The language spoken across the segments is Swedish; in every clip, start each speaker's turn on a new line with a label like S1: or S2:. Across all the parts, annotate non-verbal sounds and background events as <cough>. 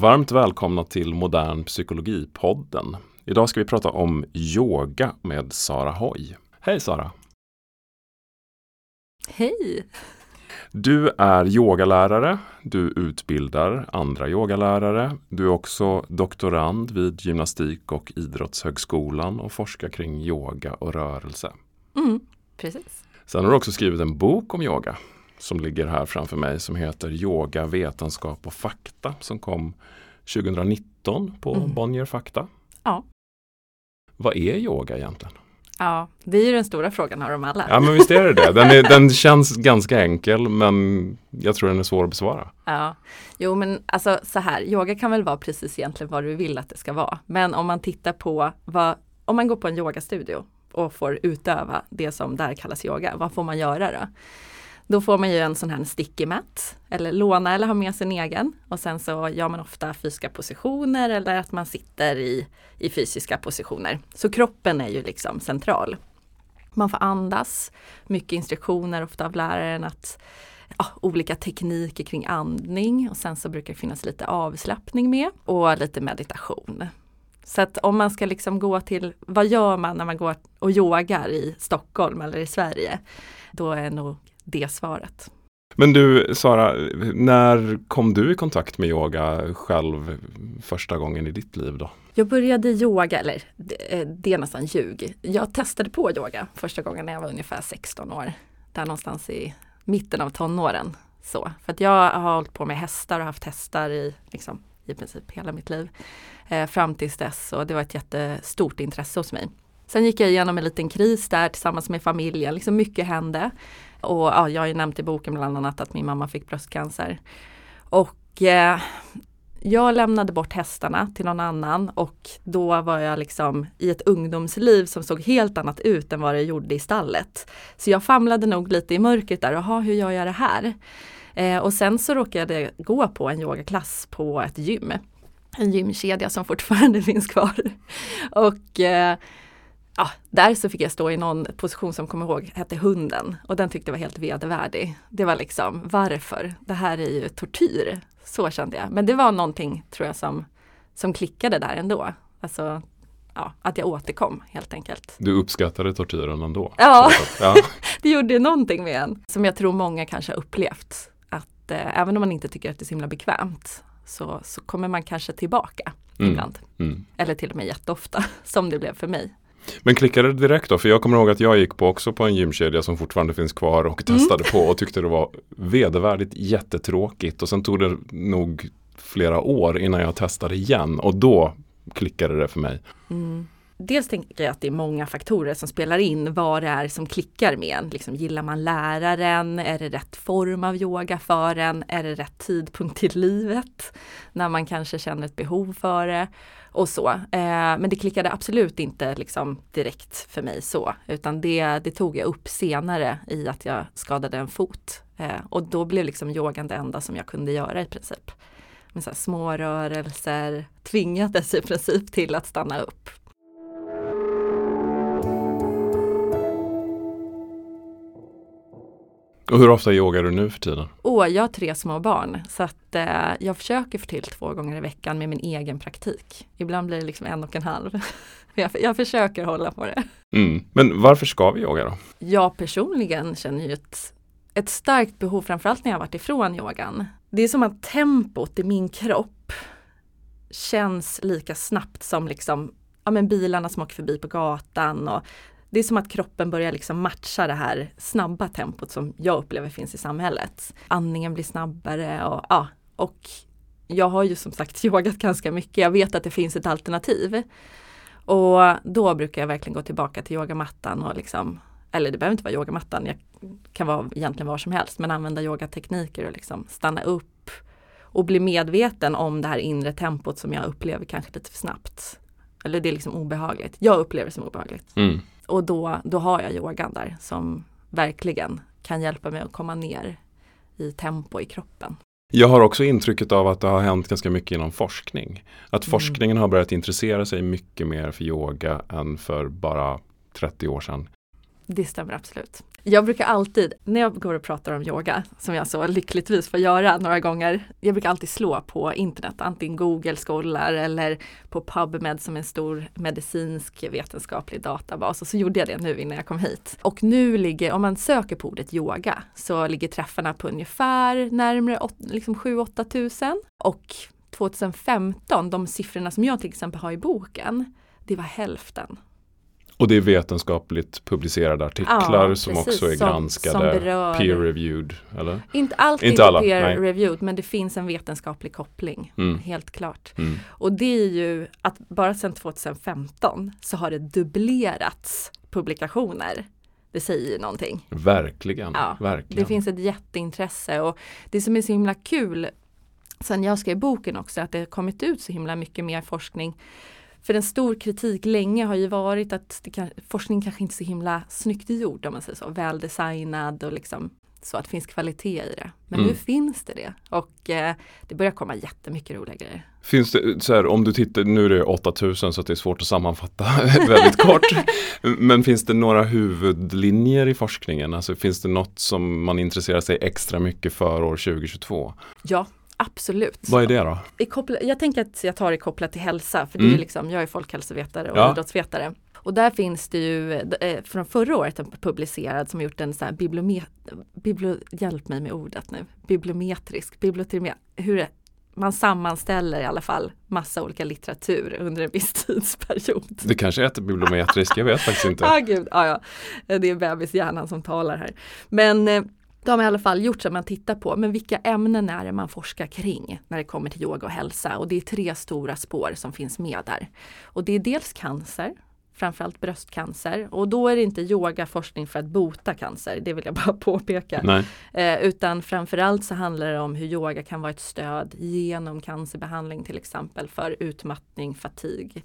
S1: Varmt välkomna till Modern Psykologipodden. Idag ska vi prata om yoga med Sara Hoy. Hej Sara!
S2: Hej!
S1: Du är yogalärare, du utbildar andra yogalärare. Du är också doktorand vid Gymnastik och idrottshögskolan och forskar kring yoga och rörelse.
S2: Mm, precis.
S1: Sen har du också skrivit en bok om yoga som ligger här framför mig som heter Yoga, vetenskap och fakta som kom 2019 på mm. Bonnier Fakta.
S2: Ja.
S1: Vad är yoga egentligen?
S2: Ja, det är ju den stora frågan av dem alla.
S1: Ja, men visst är det det. Den, är, <laughs> den känns ganska enkel, men jag tror den är svår att besvara.
S2: Ja, jo men alltså så här, yoga kan väl vara precis egentligen vad du vill att det ska vara. Men om man tittar på vad, om man går på en yogastudio och får utöva det som där kallas yoga, vad får man göra då? Då får man ju en sån här sticky mat eller låna eller ha med sin egen och sen så gör man ofta fysiska positioner eller att man sitter i, i fysiska positioner. Så kroppen är ju liksom central. Man får andas, mycket instruktioner ofta av läraren att ja, olika tekniker kring andning och sen så brukar det finnas lite avslappning med och lite meditation. Så att om man ska liksom gå till, vad gör man när man går och yogar i Stockholm eller i Sverige? Då är nog det svaret.
S1: Men du Sara, när kom du i kontakt med yoga själv första gången i ditt liv då?
S2: Jag började yoga, eller det, det är nästan ljug. Jag testade på yoga första gången när jag var ungefär 16 år. Där någonstans i mitten av tonåren. Så, för att jag har hållit på med hästar och haft hästar i, liksom, i princip hela mitt liv. Eh, fram tills dess och det var ett jättestort intresse hos mig. Sen gick jag igenom en liten kris där tillsammans med familjen, liksom mycket hände. Och ja, jag har ju nämnt i boken bland annat att min mamma fick bröstcancer. Och eh, jag lämnade bort hästarna till någon annan och då var jag liksom i ett ungdomsliv som såg helt annat ut än vad det gjorde i stallet. Så jag famlade nog lite i mörkret där, jaha hur gör jag det här? Eh, och sen så råkade jag gå på en yogaklass på ett gym. En gymkedja som fortfarande <laughs> finns kvar. och eh, ja, där så fick jag stå i någon position som kommer ihåg hette hunden och den tyckte jag var helt vedervärdig. Det var liksom varför? Det här är ju tortyr. Så kände jag. Men det var någonting tror jag som, som klickade där ändå. Alltså ja, att jag återkom helt enkelt.
S1: Du uppskattade tortyren ändå?
S2: Ja, <laughs> ja. det gjorde någonting med en. Som jag tror många kanske har upplevt. Att eh, även om man inte tycker att det är så himla bekvämt så, så kommer man kanske tillbaka mm. ibland. Mm. Eller till och med jätteofta <laughs> som det blev för mig.
S1: Men klickade det direkt då? För jag kommer ihåg att jag gick på också på en gymkedja som fortfarande finns kvar och testade mm. på och tyckte det var vedervärdigt jättetråkigt. Och sen tog det nog flera år innan jag testade igen och då klickade det för mig.
S2: Mm. Dels tänker jag att det är många faktorer som spelar in vad det är som klickar med en. Liksom, gillar man läraren? Är det rätt form av yoga för en? Är det rätt tidpunkt i livet? När man kanske känner ett behov för det och så. Eh, men det klickade absolut inte liksom direkt för mig så, utan det, det tog jag upp senare i att jag skadade en fot. Eh, och då blev liksom yogan det enda som jag kunde göra i princip. Med så små rörelser, tvingades i princip till att stanna upp
S1: Och hur ofta yogar du nu för tiden?
S2: Åh, jag har tre små barn så att eh, jag försöker få till två gånger i veckan med min egen praktik. Ibland blir det liksom en och en halv. <laughs> jag, jag försöker hålla på det.
S1: Mm. Men varför ska vi yoga då?
S2: Jag personligen känner ju ett, ett starkt behov, framförallt när jag varit ifrån yogan. Det är som att tempot i min kropp känns lika snabbt som liksom ja, men bilarna som åker förbi på gatan och det är som att kroppen börjar liksom matcha det här snabba tempot som jag upplever finns i samhället. Andningen blir snabbare och ja, och jag har ju som sagt <laughs> yogat ganska mycket. Jag vet att det finns ett alternativ. Och då brukar jag verkligen gå tillbaka till yogamattan och liksom, eller det behöver inte vara yogamattan, jag kan vara egentligen var som helst, men använda yogatekniker och liksom stanna upp och bli medveten om det här inre tempot som jag upplever kanske lite för snabbt. Eller det är liksom obehagligt. Jag upplever det som obehagligt. Mm och då, då har jag yogan där som verkligen kan hjälpa mig att komma ner i tempo i kroppen.
S1: Jag har också intrycket av att det har hänt ganska mycket inom forskning. Att mm. forskningen har börjat intressera sig mycket mer för yoga än för bara 30 år sedan.
S2: Det stämmer absolut. Jag brukar alltid, när jag går och pratar om yoga, som jag så lyckligtvis får göra några gånger, jag brukar alltid slå på internet, antingen Google Scholar eller på PubMed som är en stor medicinsk vetenskaplig databas. Och så gjorde jag det nu innan jag kom hit. Och nu ligger, om man söker på ordet yoga, så ligger träffarna på ungefär närmare liksom 7-8 tusen. Och 2015, de siffrorna som jag till exempel har i boken, det var hälften.
S1: Och det är vetenskapligt publicerade artiklar ja, som också är granskade, peer-reviewed? Eller?
S2: Inte allt inte alla, peer-reviewed men det finns en vetenskaplig koppling, mm. helt klart. Mm. Och det är ju att bara sedan 2015 så har det dubblerats publikationer. Det säger ju någonting.
S1: Verkligen,
S2: ja,
S1: verkligen.
S2: Det finns ett jätteintresse och det som är så himla kul sen jag skrev boken också att det har kommit ut så himla mycket mer forskning för en stor kritik länge har ju varit att kan, forskning kanske inte är så himla snyggt gjord om man säger så, väldesignad och liksom så att det finns kvalitet i det. Men mm. nu finns det det och eh, det börjar komma jättemycket roliga grejer.
S1: Finns det, så här, om du tittar, nu är det 8000 så det är svårt att sammanfatta <laughs> väldigt kort. Men finns det några huvudlinjer i forskningen? Alltså finns det något som man intresserar sig extra mycket för år 2022?
S2: Ja, Absolut.
S1: Vad är det då?
S2: jag tänker att jag tar det kopplat till hälsa, för det mm. är liksom, jag är folkhälsovetare och ja. idrottsvetare. Och där finns det ju eh, från förra året en publicerad som gjort en sån här bibliomet, hjälp mig med ordet nu, bibliometrisk, hur det, man sammanställer i alla fall massa olika litteratur under en viss <laughs> tidsperiod.
S1: Det kanske heter bibliometrisk, jag vet faktiskt inte. <laughs>
S2: ah, gud, ah, ja. Det är bebishjärnan som talar här. Men då har man i alla fall gjort så att man tittar på, men vilka ämnen är det man forskar kring när det kommer till yoga och hälsa? Och det är tre stora spår som finns med där. Och det är dels cancer, framförallt bröstcancer. Och då är det inte yogaforskning för att bota cancer, det vill jag bara <laughs> påpeka. Eh, utan framförallt så handlar det om hur yoga kan vara ett stöd genom cancerbehandling till exempel för utmattning, fatig.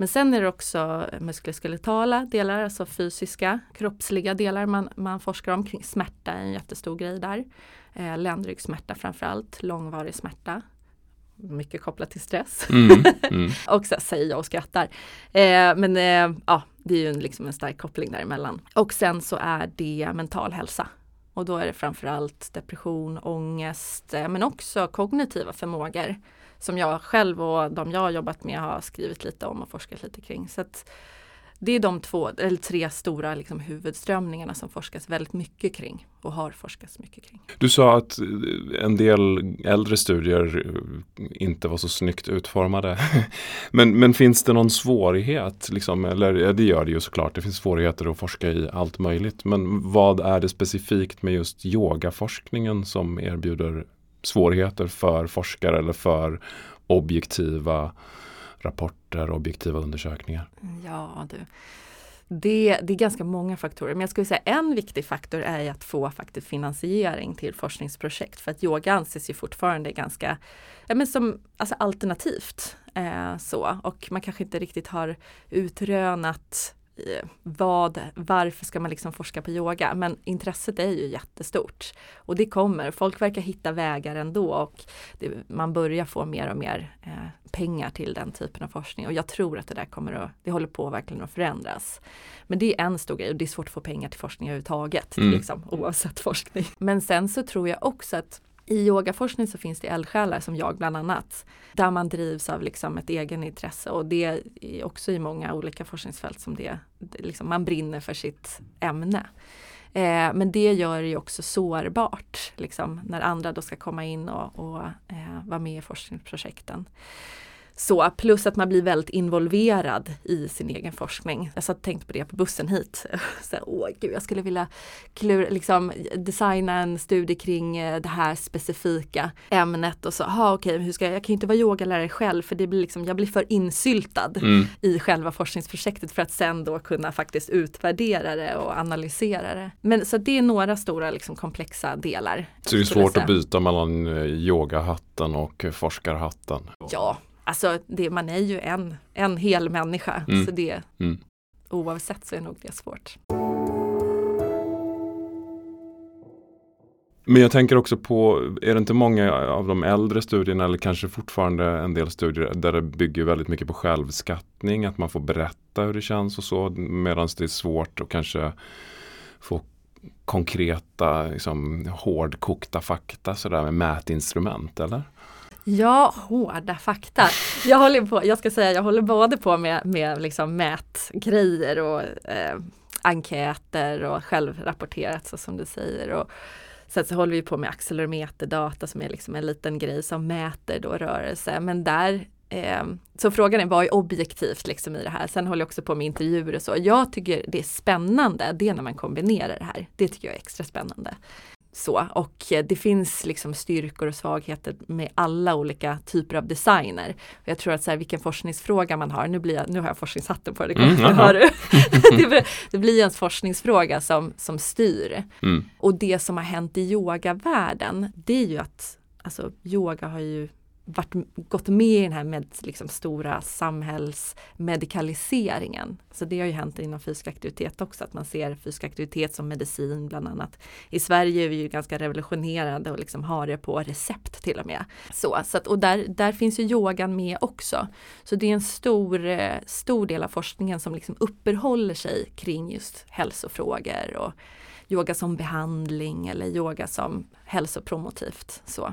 S2: Men sen är det också muskuloskeletala delar, alltså fysiska, kroppsliga delar man, man forskar om. Kring smärta är en jättestor grej där. Eh, ländryggsmärta framförallt, långvarig smärta. Mycket kopplat till stress. Mm, mm. <laughs> och så säger jag och skrattar. Eh, men eh, ja, det är ju en, liksom en stark koppling däremellan. Och sen så är det mental hälsa. Och då är det framförallt depression, ångest, eh, men också kognitiva förmågor som jag själv och de jag har jobbat med har skrivit lite om och forskat lite kring. Så det är de två, eller tre stora liksom, huvudströmningarna som forskas väldigt mycket kring och har forskats mycket kring.
S1: Du sa att en del äldre studier inte var så snyggt utformade. <laughs> men, men finns det någon svårighet? Liksom, eller ja, det gör det ju såklart, det finns svårigheter att forska i allt möjligt. Men vad är det specifikt med just yogaforskningen som erbjuder svårigheter för forskare eller för objektiva rapporter, objektiva undersökningar?
S2: Ja, du. Det, det, är ganska många faktorer, men jag skulle säga en viktig faktor är att få faktiskt finansiering till forskningsprojekt. För att yoga anses ju fortfarande ganska ja, men som, alltså alternativt. Eh, så. Och man kanske inte riktigt har utrönat vad, varför ska man liksom forska på yoga? Men intresset är ju jättestort. Och det kommer, folk verkar hitta vägar ändå och det, man börjar få mer och mer eh, pengar till den typen av forskning. Och jag tror att det där kommer att, det håller på verkligen att förändras. Men det är en stor grej och det är svårt att få pengar till forskning överhuvudtaget, mm. liksom, oavsett forskning. Men sen så tror jag också att i yogaforskning så finns det eldsjälar som jag bland annat. Där man drivs av liksom ett egenintresse och det är också i många olika forskningsfält som det, liksom man brinner för sitt ämne. Eh, men det gör det ju också sårbart, liksom, när andra då ska komma in och, och eh, vara med i forskningsprojekten. Så plus att man blir väldigt involverad i sin egen forskning. Jag satt tänkt på det på bussen hit. <laughs> Så, åh gud, jag skulle vilja klur, liksom, designa en studie kring eh, det här specifika ämnet och så, aha, okej, hur ska jag, jag kan ju inte vara yogalärare själv för det blir liksom, jag blir för insyltad mm. i själva forskningsprojektet för att sen då kunna faktiskt utvärdera det och analysera det. Men så det är några stora liksom, komplexa delar.
S1: Så det är svårt att byta mellan eh, yogahatten och forskarhatten?
S2: Ja, Alltså det, man är ju en, en hel människa. Mm. Så det, mm. oavsett så är nog det svårt.
S1: Men jag tänker också på, är det inte många av de äldre studierna eller kanske fortfarande en del studier där det bygger väldigt mycket på självskattning, att man får berätta hur det känns och så, medan det är svårt att kanske få konkreta, liksom, hårdkokta fakta sådär med mätinstrument eller?
S2: Ja, hårda fakta. Jag håller på, jag ska säga, jag håller både på med, med liksom mätgrejer och eh, enkäter och självrapporterat så som du säger. Och, sen så håller vi på med accelerometerdata som är liksom en liten grej som mäter då rörelse. Men där eh, så frågan är vad är objektivt liksom i det här. Sen håller jag också på med intervjuer och så. Jag tycker det är spännande, det är när man kombinerar det här. Det tycker jag är extra spännande. Så, och det finns liksom styrkor och svagheter med alla olika typer av designer. Jag tror att så här, vilken forskningsfråga man har, nu, blir jag, nu har jag forskningshatten på det, mm, hör du? <laughs> <laughs> det, det blir en forskningsfråga som, som styr. Mm. Och det som har hänt i yogavärlden, det är ju att alltså, yoga har ju varit, gått med i den här med, liksom, stora samhällsmedikaliseringen. Så det har ju hänt inom fysisk aktivitet också, att man ser fysisk aktivitet som medicin bland annat. I Sverige är vi ju ganska revolutionerande och liksom har det på recept till och med. Så, så att, och där, där finns ju yogan med också. Så det är en stor, eh, stor del av forskningen som liksom uppehåller sig kring just hälsofrågor och yoga som behandling eller yoga som hälsopromotivt. Så.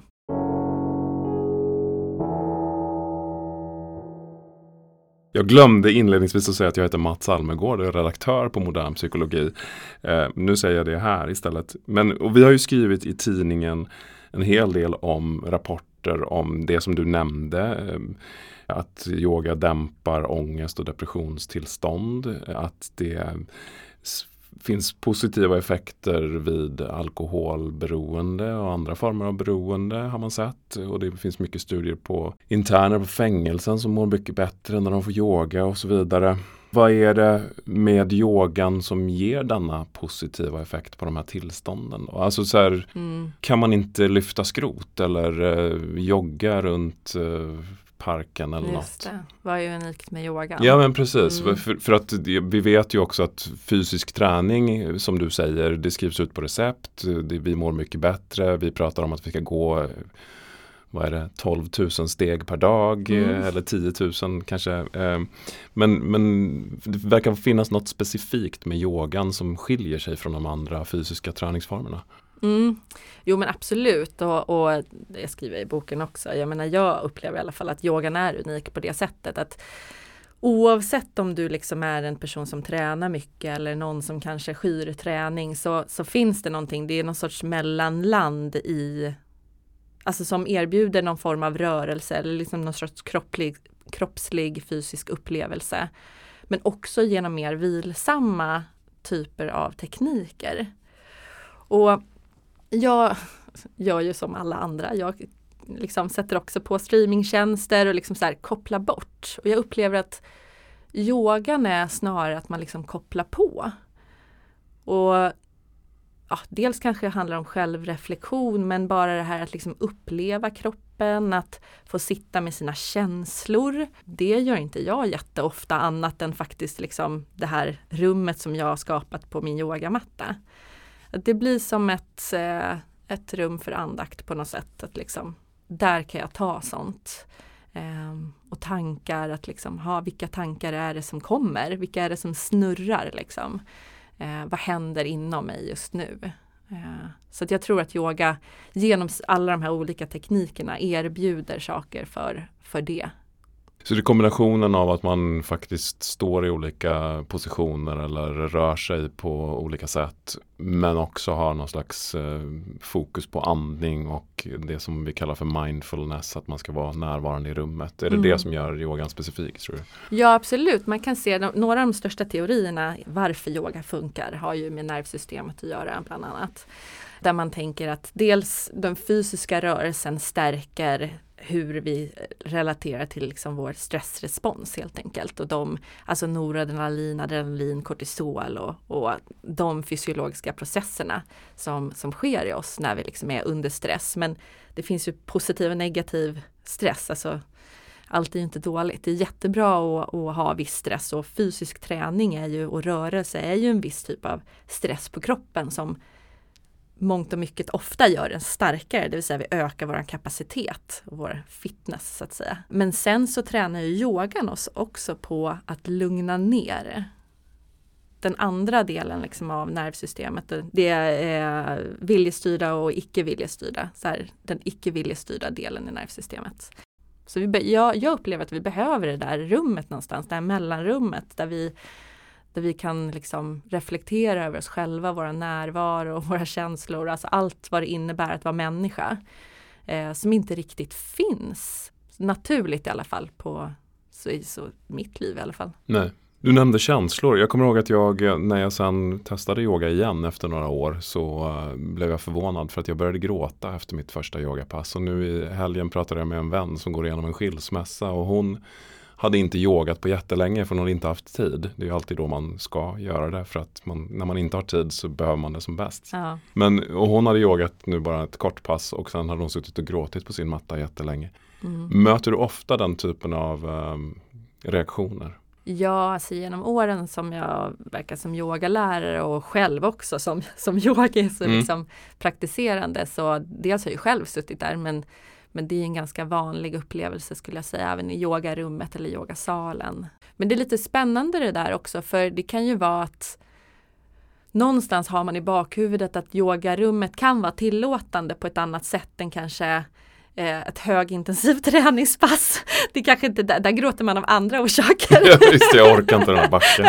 S1: Jag glömde inledningsvis att säga att jag heter Mats Almegård och är redaktör på Modern Psykologi. Eh, nu säger jag det här istället. Men, och vi har ju skrivit i tidningen en hel del om rapporter om det som du nämnde. Eh, att yoga dämpar ångest och depressionstillstånd. Att det finns positiva effekter vid alkoholberoende och andra former av beroende har man sett. Och det finns mycket studier på interner på fängelsen som mår mycket bättre när de får yoga och så vidare. Vad är det med yogan som ger denna positiva effekt på de här tillstånden? Alltså så här, mm. Kan man inte lyfta skrot eller eh, jogga runt eh, parken eller Just något. Det.
S2: Vad är unikt med yoga?
S1: Ja men precis. Mm. För, för, att vi vet ju också att fysisk träning som du säger det skrivs ut på recept. Det, vi mår mycket bättre. Vi pratar om att vi ska gå vad är det, 12 000 steg per dag mm. eller 10 000 kanske. Eh, men, men det verkar finnas något specifikt med yogan som skiljer sig från de andra fysiska träningsformerna.
S2: Mm. Jo men absolut och, och det skriver jag i boken också. Jag menar jag upplever i alla fall att yogan är unik på det sättet att Oavsett om du liksom är en person som tränar mycket eller någon som kanske skyr träning så, så finns det någonting, det är någon sorts mellanland i Alltså som erbjuder någon form av rörelse eller liksom någon sorts kropplig, kroppslig fysisk upplevelse. Men också genom mer vilsamma typer av tekniker. Och jag gör ju som alla andra. Jag liksom sätter också på streamingtjänster och liksom så här kopplar bort. Och jag upplever att yogan är snarare att man liksom kopplar på. Och ja, dels kanske det handlar om självreflektion men bara det här att liksom uppleva kroppen, att få sitta med sina känslor. Det gör inte jag jätteofta annat än faktiskt liksom det här rummet som jag har skapat på min yogamatta. Det blir som ett, eh, ett rum för andakt på något sätt. Att liksom, där kan jag ta sånt. Ehm, och tankar, att liksom, ha, vilka tankar är det som kommer? Vilka är det som snurrar liksom? Eh, vad händer inom mig just nu? Eh, så att jag tror att yoga genom alla de här olika teknikerna erbjuder saker för, för det.
S1: Så det är kombinationen av att man faktiskt står i olika positioner eller rör sig på olika sätt. Men också har någon slags eh, fokus på andning och det som vi kallar för mindfulness. Att man ska vara närvarande i rummet. Är det mm. det som gör yogan specifik tror du?
S2: Ja absolut, man kan se några av de största teorierna varför yoga funkar har ju med nervsystemet att göra bland annat. Där man tänker att dels den fysiska rörelsen stärker hur vi relaterar till liksom vår stressrespons helt enkelt. Och de, alltså noradrenalin, adrenalin, kortisol och, och de fysiologiska processerna som, som sker i oss när vi liksom är under stress. Men det finns ju positiv och negativ stress. Alltså, allt är inte dåligt. Det är jättebra att, att, ha viss stress och fysisk träning är ju, och rörelse är ju en viss typ av stress på kroppen som mångt och mycket ofta gör den starkare, det vill säga vi ökar vår kapacitet och vår fitness så att säga. Men sen så tränar ju yogan oss också på att lugna ner. den andra delen liksom av nervsystemet. Det är eh, viljestyrda och icke viljestyrda. Så här, den icke viljestyrda delen i nervsystemet. Så vi, jag, jag upplever att vi behöver det där rummet någonstans, det här mellanrummet där vi där vi kan liksom reflektera över oss själva, våra närvaro och <laughs> våra känslor, alltså allt vad det innebär att vara människa. Eh, som inte riktigt finns naturligt i alla fall på så, så mitt liv i alla fall.
S1: Nej. Du nämnde känslor. Jag kommer ihåg att jag eh, när jag sen testade yoga igen efter några år så eh, blev jag förvånad för att jag började gråta efter mitt första yogapass. Och nu i helgen pratade jag med en vän som går igenom en skilsmässa och hon hade inte yogat på jättelänge för hon hade inte haft tid. Det är alltid då man ska göra det för att man, när man inte har tid så behöver man det som bäst.
S2: Ja.
S1: Men, och hon hade yogat nu bara ett kort pass och sen hade hon suttit och gråtit på sin matta jättelänge. Mm. Möter du ofta den typen av um, reaktioner?
S2: Ja, alltså genom åren som jag verkar som yogalärare och själv också som, som yogis och mm. liksom praktiserande så dels har jag själv suttit där men men det är en ganska vanlig upplevelse skulle jag säga, även i yogarummet eller yogasalen. Men det är lite spännande det där också, för det kan ju vara att någonstans har man i bakhuvudet att yogarummet kan vara tillåtande på ett annat sätt än kanske eh, ett högintensivt <laughs> träningspass. Det kanske inte, där, där gråter man av andra orsaker.
S1: Ja, visst, jag orkar inte den här <laughs> backen.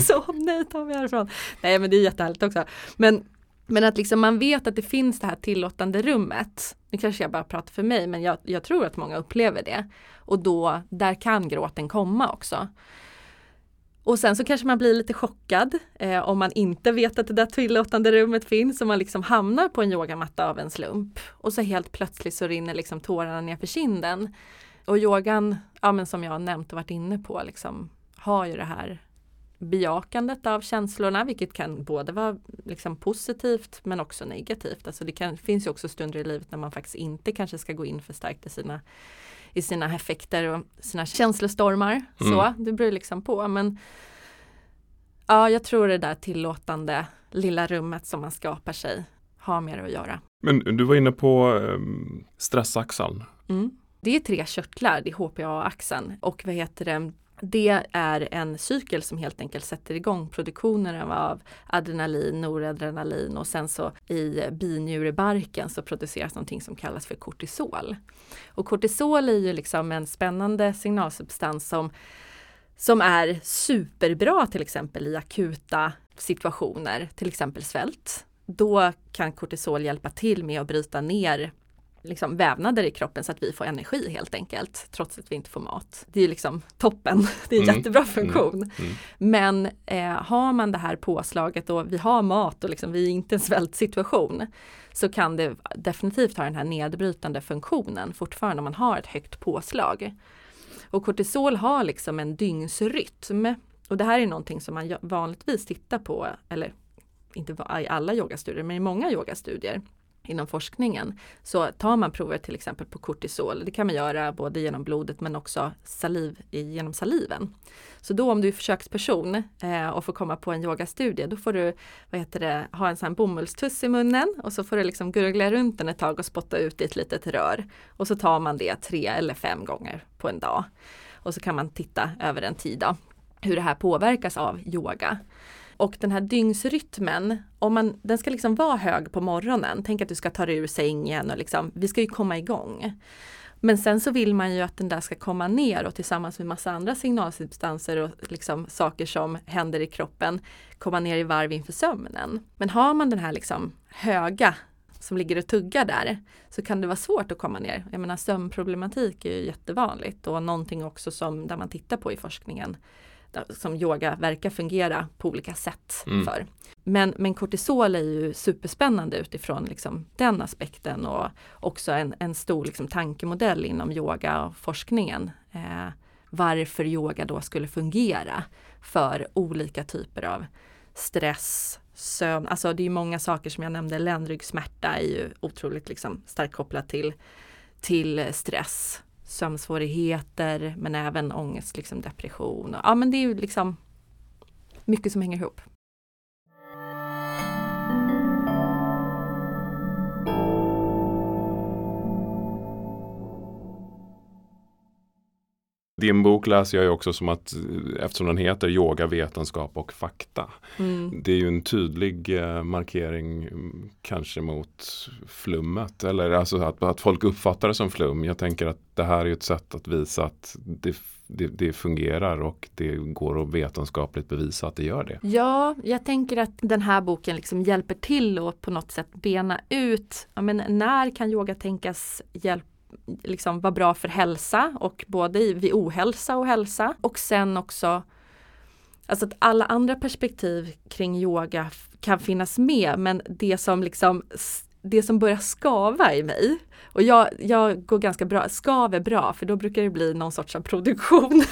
S2: så, nej, ta mig härifrån. Nej, men det är jättehärligt också. Men men att liksom man vet att det finns det här tillåtande rummet. Nu kanske jag bara pratar för mig men jag, jag tror att många upplever det. Och då, där kan gråten komma också. Och sen så kanske man blir lite chockad eh, om man inte vet att det där tillåtande rummet finns och man liksom hamnar på en yogamatta av en slump. Och så helt plötsligt så rinner liksom tårarna ner för kinden. Och yogan, ja men som jag nämnt och varit inne på, liksom, har ju det här bejakandet av känslorna, vilket kan både vara liksom positivt men också negativt. Alltså det kan, finns ju också stunder i livet när man faktiskt inte kanske ska gå in för starkt i sina, i sina effekter och sina känslostormar. Mm. Så, det beror liksom på. Men ja, jag tror det där tillåtande lilla rummet som man skapar sig har mer att göra.
S1: Men du var inne på um, stressaxeln.
S2: Mm. Det är tre körtlar, det är HPA-axeln och vad heter det, det är en cykel som helt enkelt sätter igång produktionen av adrenalin, noradrenalin och sen så i binjurebarken så produceras någonting som kallas för kortisol. Och kortisol är ju liksom en spännande signalsubstans som som är superbra till exempel i akuta situationer, till exempel svält. Då kan kortisol hjälpa till med att bryta ner liksom vävnader i kroppen så att vi får energi helt enkelt, trots att vi inte får mat. Det är liksom toppen, <laughs> det är en mm. jättebra mm. funktion. Mm. Men eh, har man det här påslaget och vi har mat och liksom, vi är inte en svältsituation så kan det definitivt ha den här nedbrytande funktionen fortfarande om man har ett högt påslag. Och kortisol har liksom en dygnsrytm och det här är någonting som man vanligtvis tittar på, eller inte i alla yogastudier, men i många yogastudier inom forskningen så tar man prover till exempel på kortisol. Det kan man göra både genom blodet men också saliv, genom saliven. Så då om du är försöksperson eh, och får komma på en yogastudie då får du vad heter det, ha en sån bomullstuss i munnen och så får du liksom gurgla runt den ett tag och spotta ut i ett litet rör. Och så tar man det tre eller fem gånger på en dag. Och så kan man titta över en tid då, hur det här påverkas av yoga. Och den här dygnsrytmen, om man, den ska liksom vara hög på morgonen. Tänk att du ska ta dig ur sängen och liksom, vi ska ju komma igång. Men sen så vill man ju att den där ska komma ner och tillsammans med massa andra signalsubstanser och liksom saker som händer i kroppen komma ner i varv inför sömnen. Men har man den här liksom höga som ligger och tuggar där så kan det vara svårt att komma ner. Jag menar sömnproblematik är ju jättevanligt och någonting också som där man tittar på i forskningen som yoga verkar fungera på olika sätt mm. för. Men, men kortisol är ju superspännande utifrån liksom den aspekten och också en, en stor liksom tankemodell inom yoga och forskningen. Eh, varför yoga då skulle fungera för olika typer av stress, sömn, alltså det är många saker som jag nämnde, ländryggsmärta är ju otroligt liksom starkt kopplat till, till stress sömnsvårigheter men även ångest, liksom depression. Ja men det är ju liksom mycket som hänger ihop.
S1: Din bok läser jag ju också som att eftersom den heter Yoga, vetenskap och fakta.
S2: Mm.
S1: Det är ju en tydlig eh, markering mm, kanske mot flummet eller alltså att, att folk uppfattar det som flum. Jag tänker att det här är ett sätt att visa att det, det, det fungerar och det går att vetenskapligt bevisa att det gör det.
S2: Ja, jag tänker att den här boken liksom hjälper till att på något sätt bena ut, ja, men när kan yoga tänkas hjälpa liksom vara bra för hälsa och både vid ohälsa och hälsa. Och sen också Alltså att alla andra perspektiv kring yoga kan finnas med men det som liksom det som börjar skava i mig och jag, jag går ganska bra, skav är bra för då brukar det bli någon sorts av produktion.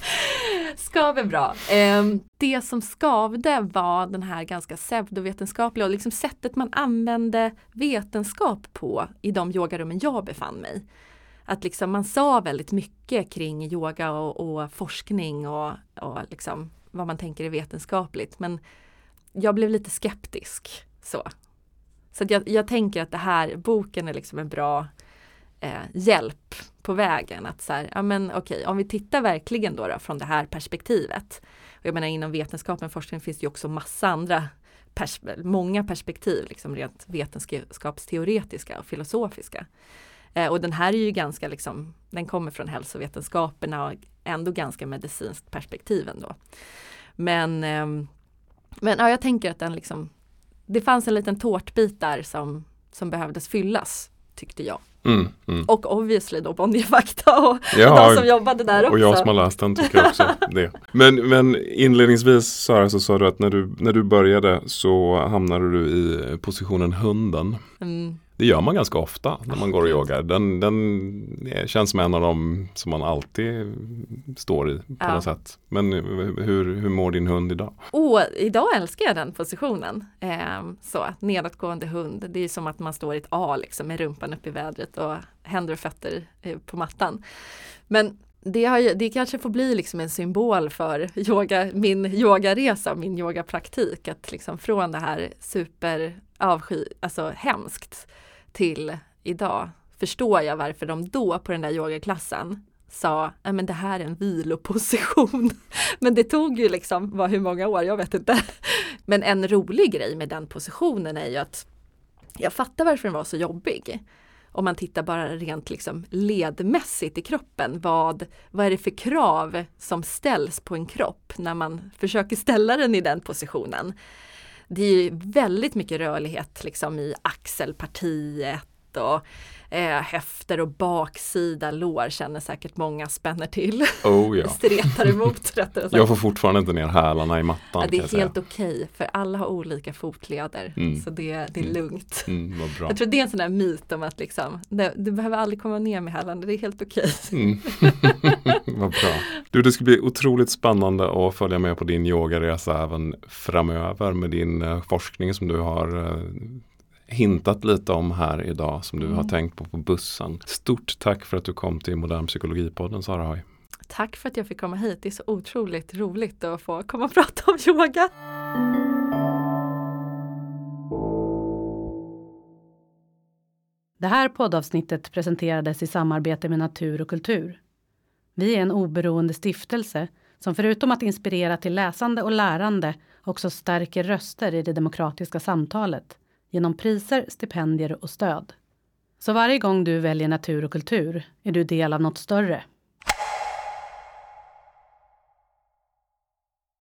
S2: <laughs> skav är bra. Um, det som skavde var den här ganska pseudovetenskapliga och liksom sättet man använde vetenskap på i de yogarummen jag befann mig. Att liksom man sa väldigt mycket kring yoga och, och forskning och, och liksom vad man tänker är vetenskapligt men jag blev lite skeptisk. Så, så jag, jag, tänker att det här, boken är liksom en bra eh, hjälp på vägen. Att så här, ja men okej, om vi tittar verkligen då, då från det här perspektivet. Och jag menar inom vetenskapen och forskning finns det ju också massa andra pers många perspektiv, liksom rent vetenskapsteoretiska och filosofiska. Eh, och den här är ju ganska liksom, den kommer från hälsovetenskaperna och ändå ganska medicinskt perspektiv ändå. Men, eh, men ja, jag tänker att den liksom det fanns en liten tårtbit där som, som behövdes fyllas, tyckte jag.
S1: Mm, mm.
S2: Och obviously då Bonnierfakta och, ja, de som jobbade där också.
S1: Och jag som har läst den tycker också det. Men, men inledningsvis Sara så sa du att när du, när du började så hamnade du i positionen hunden. Mm. Det gör man ganska ofta när man går och yogar. Den, den känns som en av dem som man alltid står i på ja. något sätt. Men hur, hur mår din hund idag?
S2: Oh, idag älskar jag den positionen. Eh, så, nedåtgående hund. Det är som att man står i ett A liksom, med rumpan upp i vädret och händer och fötter eh, på mattan. Men det, har, det kanske får bli liksom en symbol för yoga, min yogaresa, min yogapraktik. Att liksom från det här super avsky, alltså hemskt till idag förstår jag varför de då på den där yogaklassen sa, men det här är en viloposition. <laughs> men det tog ju liksom, var hur många år, jag vet inte. <laughs> men en rolig grej med den positionen är ju att jag fattar varför den var så jobbig. Om man tittar bara rent liksom ledmässigt i kroppen, vad, vad är det för krav som ställs på en kropp när man försöker ställa den i den positionen? Det är väldigt mycket rörlighet liksom i axelpartiet och eh, höfter och baksida lår känner säkert många spänner till.
S1: Oh, ja. <laughs>
S2: Stretar emot rättare
S1: Jag får fortfarande inte ner hälarna i mattan. Ja,
S2: det är helt okej okay, för alla har olika fotleder mm. så det, det är mm. lugnt.
S1: Mm,
S2: jag tror det är en sån här myt om att liksom, det, du behöver aldrig komma ner med hälarna, det är helt okej. Okay. Mm. <laughs>
S1: vad bra. Du, det ska bli otroligt spännande att följa med på din yogaresa även framöver med din uh, forskning som du har uh, hintat lite om här idag som du mm. har tänkt på på bussen. Stort tack för att du kom till Modern Psykologipodden Sara Hoy.
S2: Tack för att jag fick komma hit. Det är så otroligt roligt att få komma och <laughs> prata om yoga.
S3: Det här poddavsnittet presenterades i samarbete med Natur och kultur. Vi är en oberoende stiftelse som förutom att inspirera till läsande och lärande också stärker röster i det demokratiska samtalet genom priser, stipendier och stöd. Så varje gång du väljer natur och kultur är du del av något större